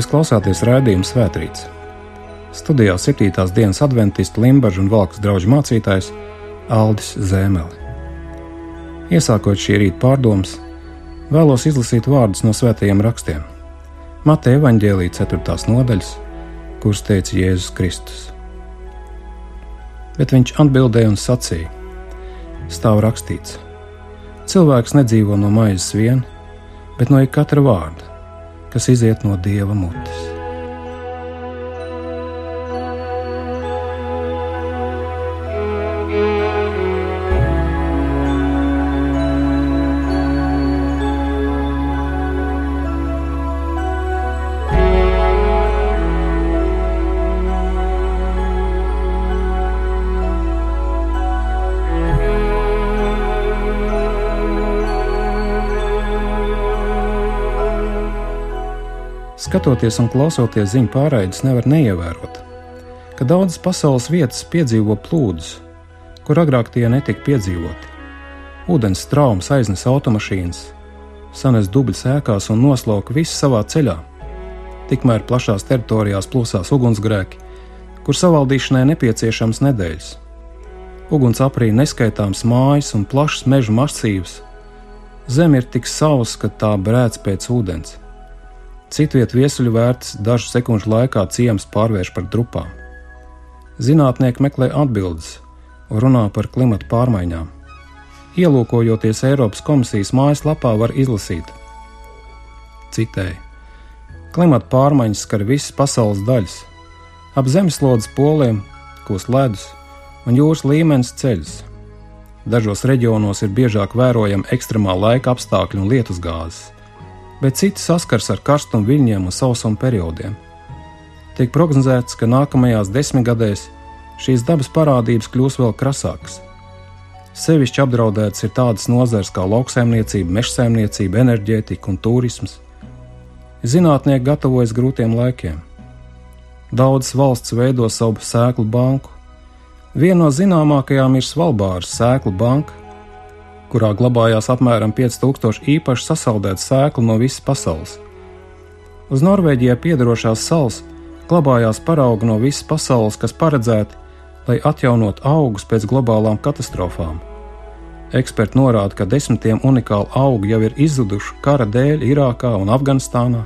Jūs klausāties raidījuma Svētrīts. Studijā 7. dienas adventists Limbaģa un Valkas draugu mācītājs Aldis Zēmeli. Iesākot šī rīta pārdomas, vēlos izlasīt vārdus no svētajiem rakstiem. Mateja evaņģēlīja 4. nodaļas, kuras teica Jēzus Kristus. Bet viņš atbildēja un sacīja: Stāv rakstīts, cilvēks nedzīvo no maizes vien, bet no katra vārda kas iziet no dieva mutes. Skatoties un klausoties ziņu pārraides, nevar neievērot, ka daudzas pasaules vietas piedzīvo plūdus, kur agrāk tie netika piedzīvoti. Ūdens traumas aiznes automašīnas, sanes dubļus ēkās un noslauka visu savā ceļā. Tikmēr plašās teritorijās plūsās ugunsgrēki, kur savaldīšanai nepieciešams nedēļas. Uguns aprīja neskaitāms mājas un plašs meža masīvs. Zeme ir tik sausa, ka tā brēc pēc ūdens. Citviet viesuļu vērts dažu sekundžu laikā ciems pārvērš par drupām. Zinātnieki meklē atbildes un runā par klimatu pārmaiņām. Ielūkojoties Eiropas komisijas mājaslapā, var izlasīt: Citēji: Klimata pārmaiņas skar visas pasaules daļas. Ap zemeslodes poliem kūst ledus un jūras līmenis ceļas. Dažos reģionos ir biežāk vērojami ekstremāla laika apstākļi un lietusgāzes bet citi saskars ar karstumu viļņiem un sausuma periodiem. Tiek prognozēts, ka nākamajās desmitgadēs šīs dabas parādības kļūs vēl krasākas. Sevišķi apdraudētas ir tādas nozares kā lauksaimniecība, mežsaimniecība, enerģētika un turisms. Zinātnieki gatavojas grūtiem laikiem. Daudzas valsts veido savu sēklu banku. Viena no zināmākajām ir Svalbāras sēklu banka, kurā glabājās apmēram 5000 īpaši sasaldētu sēklu no visas pasaules. Uz Norvēģijai piedarošās salas glabājās paraugi no visas pasaules, kas paredzēti, lai atjaunot augus pēc globālām katastrofām. Eksperti norāda, ka desmitiem unikālu augu jau ir izzuduši kara dēļ Irākā un Afganistānā.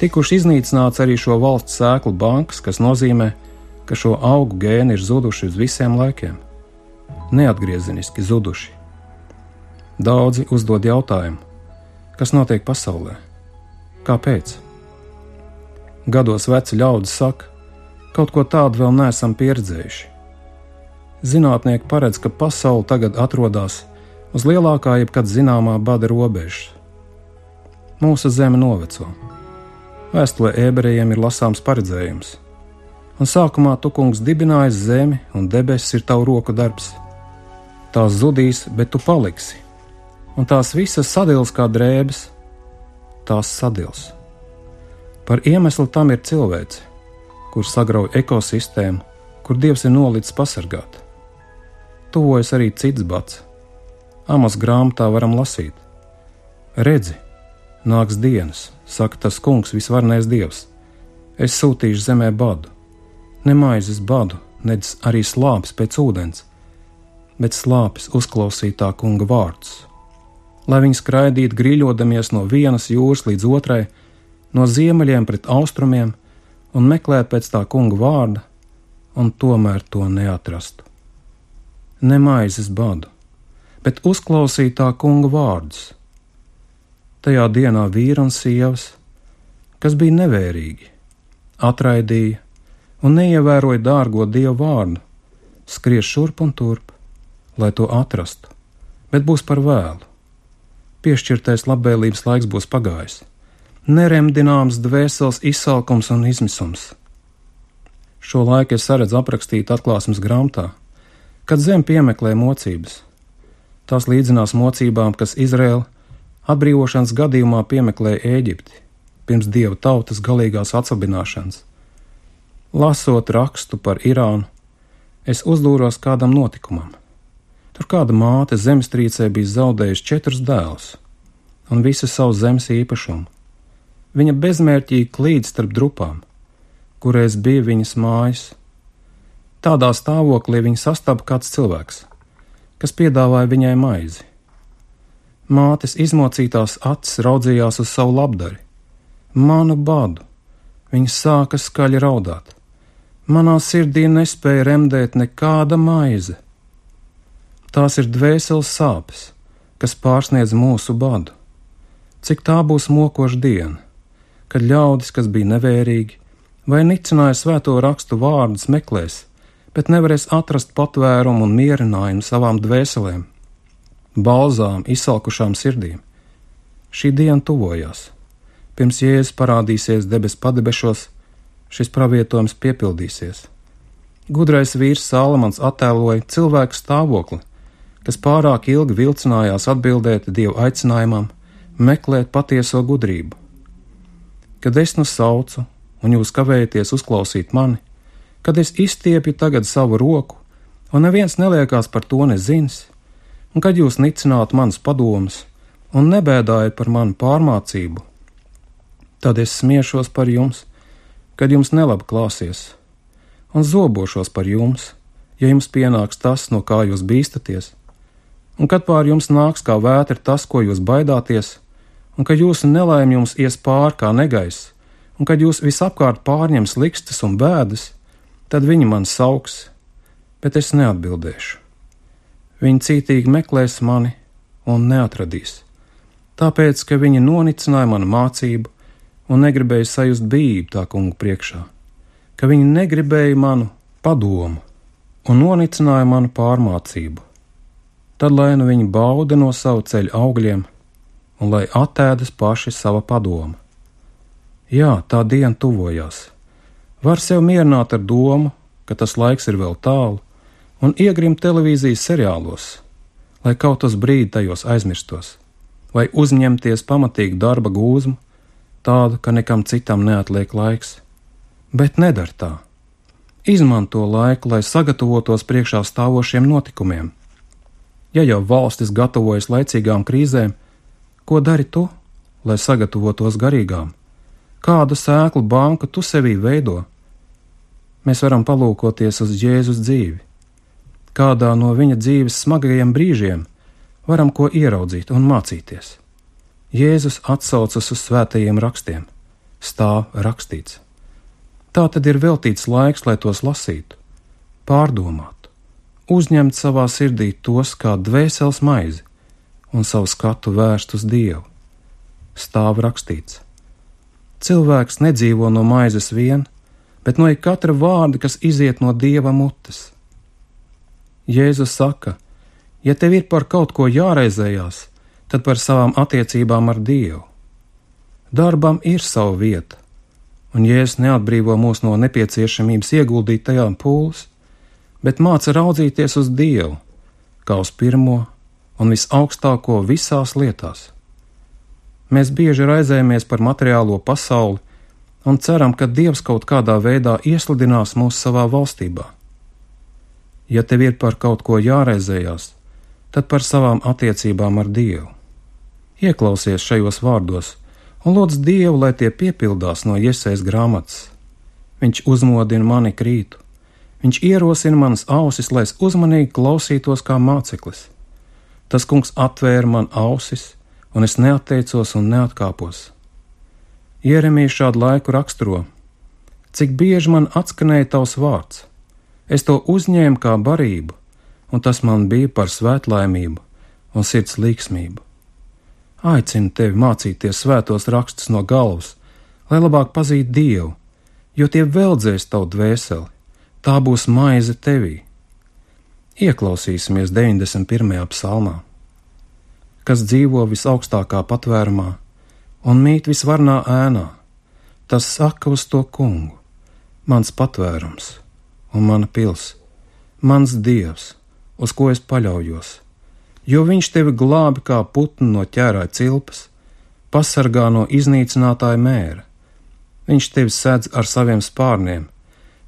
Tikuši iznīcināts arī šo valstu sēklu bankas, kas nozīmē, ka šo augu gēni ir zuduši uz visiem laikiem. Neatgriezeniski zuduši. Daudzi uzdod jautājumu, kas notiek pasaulē? Kāpēc? Gados veci ļaudis saka, kaut ko tādu vēl neesam pieredzējuši. Zinātnieki paredz, ka pasaule tagad atrodas uz lielākā jebkad zināmā bada robežas. Mūsu zeme noveco. Vēstulē ebrejiem ir lasāms paredzējums, un sākumā tu kungs dibinājis zemi, un debesis ir tavu roku darbs. Tās zudīs, bet tu paliksi, un tās visas sadils kā drēbes, tās sadils. Par iemeslu tam ir cilvēks, kurš sagrauj ekosistēmu, kur dievs ir nolicis pasargāt. Tuvojas arī cits bats. Amos grāmatā varam lasīt: Redzi, nāks dienas, saka tas kungs, visvarnais dievs. Es sūtīšu zemē badu, ne maizes badu, nedz arī slāpes pēc ūdens, bet slāpes uzklausītā kunga vārdus lai viņi skraidītu grīļodamies no vienas jūras līdz otrai, no ziemeļiem pret austrumiem un meklētu pēc tā kunga vārda, un tomēr to neatrastu. Ne maizes badu, bet uzklausīt tā kunga vārdus. Tajā dienā vīri un sievas, kas bija nevērīgi, atraidīja un neievēroja dārgo dievu vārdu, skries šurp un turp, lai to atrastu, bet būs par vēlu piešķirtais labvēlības laiks būs pagājis. Neremdināms dvēseles izsalkums un izmisums. Šo laiku es saredzu aprakstīt atklāsmes grāmatā, kad zem piemeklē mocības. Tās līdzinās mocībām, kas Izraēla atbrīvošanas gadījumā piemeklēja Ēģipti pirms dieva tautas galīgās atsabināšanas. Lasot rakstu par Irānu, es uzdūros kādam notikumam. Tur kāda māte zemestrīcē bija zaudējusi četrus dēlus un visu savu zemes īpašumu. Viņa bezmērķīgi klīd starp drupām, kurēs bija viņas mājas. Tādā stāvoklī viņa sastapa kāds cilvēks, kas piedāvāja viņai maizi. Mātes izmocītās acis raudzījās uz savu labdari, manu badu. Viņa sāka skaļi raudāt. Manā sirdī nespēja remdēt nekāda maize. Tās ir dvēseles sāpes, kas pārsniedz mūsu badu. Cik tā būs mokoša diena, kad ļaudis, kas bija nevērīgi vai nicināja svēto rakstu vārdus, meklēs, bet nevarēs atrast patvērumu un mierinājumu savām dvēselēm, balzām, izsalkušām sirdīm. Šī diena tuvojās. Pirms Jēzus parādīsies debesu padebešos, šis pravietojums piepildīsies. Gudrais vīrs Sālamans attēloja cilvēku stāvokli, kas pārāk ilgi vilcinājās atbildēt Dieva aicinājumam, meklēt patieso gudrību. Kad es nu saucu, un jūs kavējaties uzklausīt mani, kad es izstiepju tagad savu roku, un neviens neliekās par to nezins, un kad jūs nicināt manas padomas un nebēdājat par manu pārmācību, tad es smiešos par jums, kad jums nelabi klāsies, un zobošos par jums, ja jums pienāks tas, no kā jūs bīstaties, un kad pār jums nāks kā vētra tas, ko jūs baidāties, un ka jūsu nelaime jums ies pār kā negaiss, un kad jūs visapkārt pārņems likstas un bēdas, Tad viņi man sauks, bet es neatbildēšu. Viņi cītīgi meklēs mani un neatradīs, tāpēc, ka viņi nonicināja manu mācību un negribēja sajust bību tā kungu priekšā, ka viņi negribēja manu padomu un nonicināja manu pārmācību. Tad lai nu viņi bauda no savu ceļu augļiem, un lai attēdas paši sava padoma. Jā, tā diena tuvojās var sev mierināt ar domu, ka tas laiks ir vēl tālu, un iegrimt televīzijas seriālos, lai kaut uz brīdi tajos aizmirstos, vai uzņemties pamatīgu darba gūzmu, tādu, ka nekam citam neatliek laiks. Bet nedara tā. Izmanto laiku, lai sagatavotos priekšā stāvošiem notikumiem. Ja jau valstis gatavojas laicīgām krīzēm, ko dari tu, lai sagatavotos garīgām? Kādu sēklu banku tu sevī veido? Mēs varam palūkoties uz Jēzus dzīvi. Kādā no viņa dzīves smagajiem brīžiem varam ko ieraudzīt un mācīties. Jēzus atsaucas uz svētajiem rakstiem, stāv rakstīts. Tā tad ir veltīts laiks, lai tos lasītu, pārdomātu, uzņemt savā sirdī tos kā dvēseles maizi un savu skatu vērst uz Dievu. Stāv rakstīts: Cilvēks nedzīvo no maizes vien, bet no katra vārda, kas iziet no dieva mutes. Jēzus saka, ja tev ir par kaut ko jāraizējās, tad par savām attiecībām ar Dievu. Darbam ir sava vieta, un Jēzus neatbrīvo mūs no nepieciešamības ieguldīt tajā pūles, bet māca raudzīties uz Dievu, kā uz pirmo un visaugstāko visās lietās. Mēs bieži raizējamies par materiālo pasauli un ceram, ka Dievs kaut kādā veidā iesludinās mūs savā valstībā. Ja tev ir par kaut ko jāraizējās, tad par savām attiecībām ar Dievu. Ieklausies šajos vārdos un lūdz Dievu, lai tie piepildās no iesaistas grāmatas. Viņš uzmodina mani krītu, viņš ierosina manas ausis, lai es uzmanīgi klausītos kā māceklis. Tas kungs atvēra man ausis, un es neatteicos un neatkāpos. Jeremija šādu laiku raksturo: Cik bieži man atskanēja tavs vārds, es to uzņēmu kā barību, un tas man bija par svētlaimību un sirds līksmību. Aicinu tevi mācīties svētos rakstus no galvas, lai labāk pazītu Dievu, jo tie veldzēs tavu dvēseli, tā būs maize tevī. Ieklausīsimies 91. psalmā kas dzīvo visaugstākā patvērumā un mīt visvarnā ēnā, tas saka uz to kungu: Mans patvērums un mana pils, mans dievs, uz ko es paļaujos, jo viņš tevi glābi kā putnu no ķērāja cilpas, pasargā no iznīcinātāja mēra. Viņš tevi sēdz ar saviem spārniem,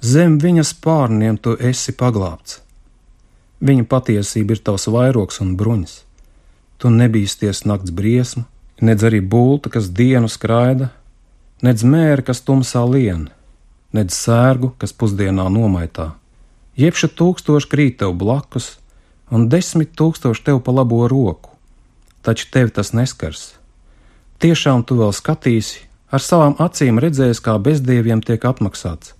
zem viņa spārniem tu esi paglābts. Viņa patiesība ir tavs vairoks un bruņas Tu nebīsties nakts briesmu, nedz arī bulta, kas dienu skraida, nedz mēri, kas tumsā lien, nedz sērgu, kas pusdienā nomaitā. Jebša tūkstoši krīt tev blakus, un desmit tūkstoši tev pa labo roku, taču tevi tas neskars. Tiešām tu vēl skatīsi, ar savām acīm redzēsi, kā bezdieviem tiek apmaksāts.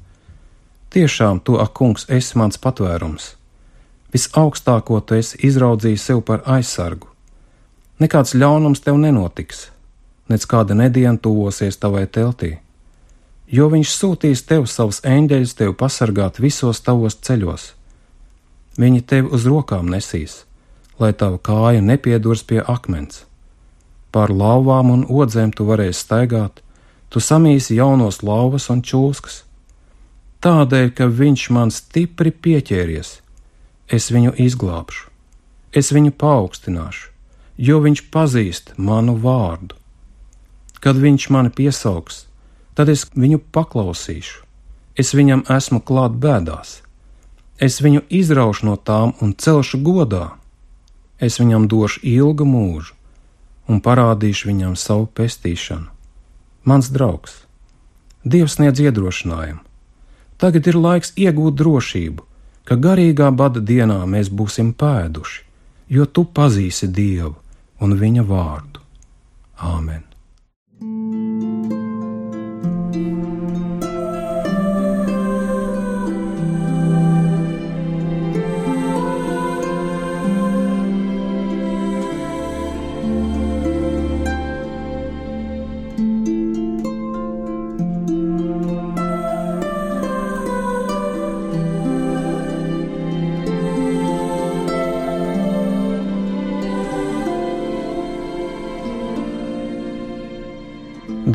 Tiešām tu, ak, kungs, esi mans patvērums. Visaugstāko tu esi izraudzījis sev par aizsargu. Nekāds ļaunums tev nenotiks, nec kāda nediena tuvosies tavai teltī, jo viņš sūtīs tev savus eņģeļus tev pasargāt visos tavos ceļos. Viņi tevi uz rokām nesīs, lai tava kāja nepiedurs pie akmens. Pār lauvām un odzēm tu varēsi staigāt, tu samīsi jaunos lauvas un čūskas. Tādēļ, ka viņš man stipri pieķēries, es viņu izglābšu, es viņu paaugstināšu, jo viņš pazīst manu vārdu. Kad viņš mani piesaugs, tad es viņu paklausīšu, es viņam esmu klāt bēdās, es viņu izraušu no tām un celšu godā, es viņam došu ilgu mūžu un parādīšu viņam savu pestīšanu. Mans draugs, Dievs sniedz iedrošinājumu. Tagad ir laiks iegūt drošību, ka garīgā bada dienā mēs būsim pēduši, jo tu pazīsi Dievu un viņa vārdu. Āmen!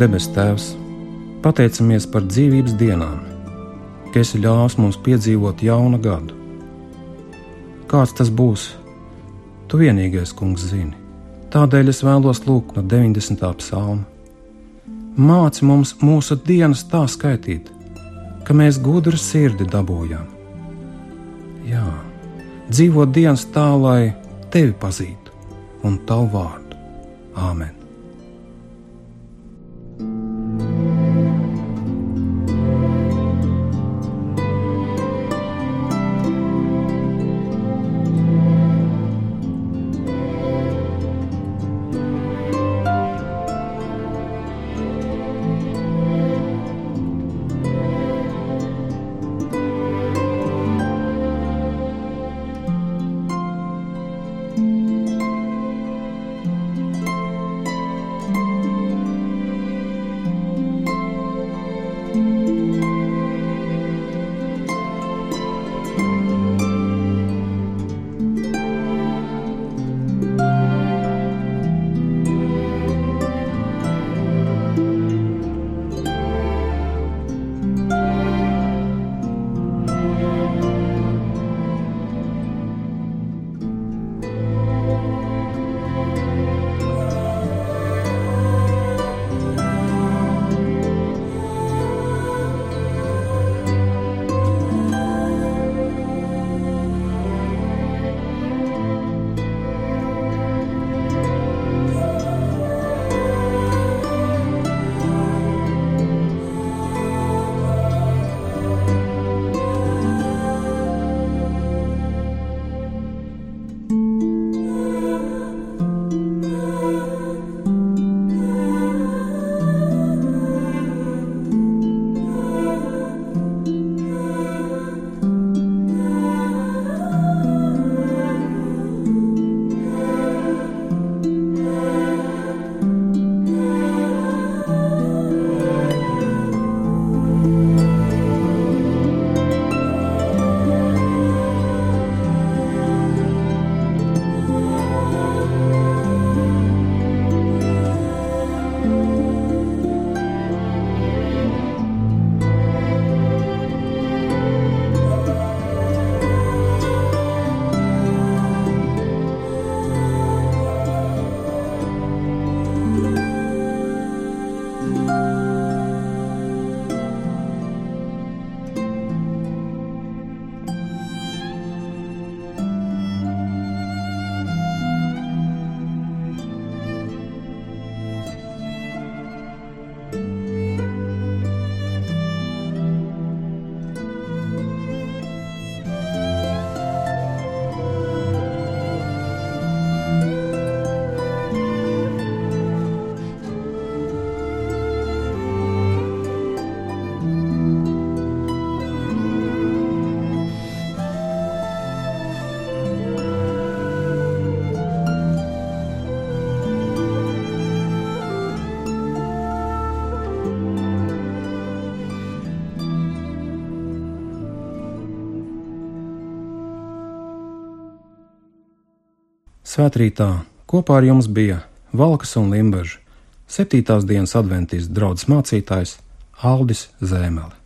Debes Tēvs, pateicamies par dzīvības dienām, ka esi ļāvis mums piedzīvot jaunu gadu. Kāds tas būs, tu vienīgais kungs zini. Tādēļ es vēlos lūgt no 90. psalma. Māci mums mūsu dienas tā skaitīt, ka mēs gudru sirdi dabūjām. Jā, dzīvot dienas tā, lai tevi pazītu un tavu vārdu. Āmen! Svētrītā kopā ar jums bija Valkas un Limbaža, septītās dienas adventīsts draugs mācītājs Aldis Zēmele.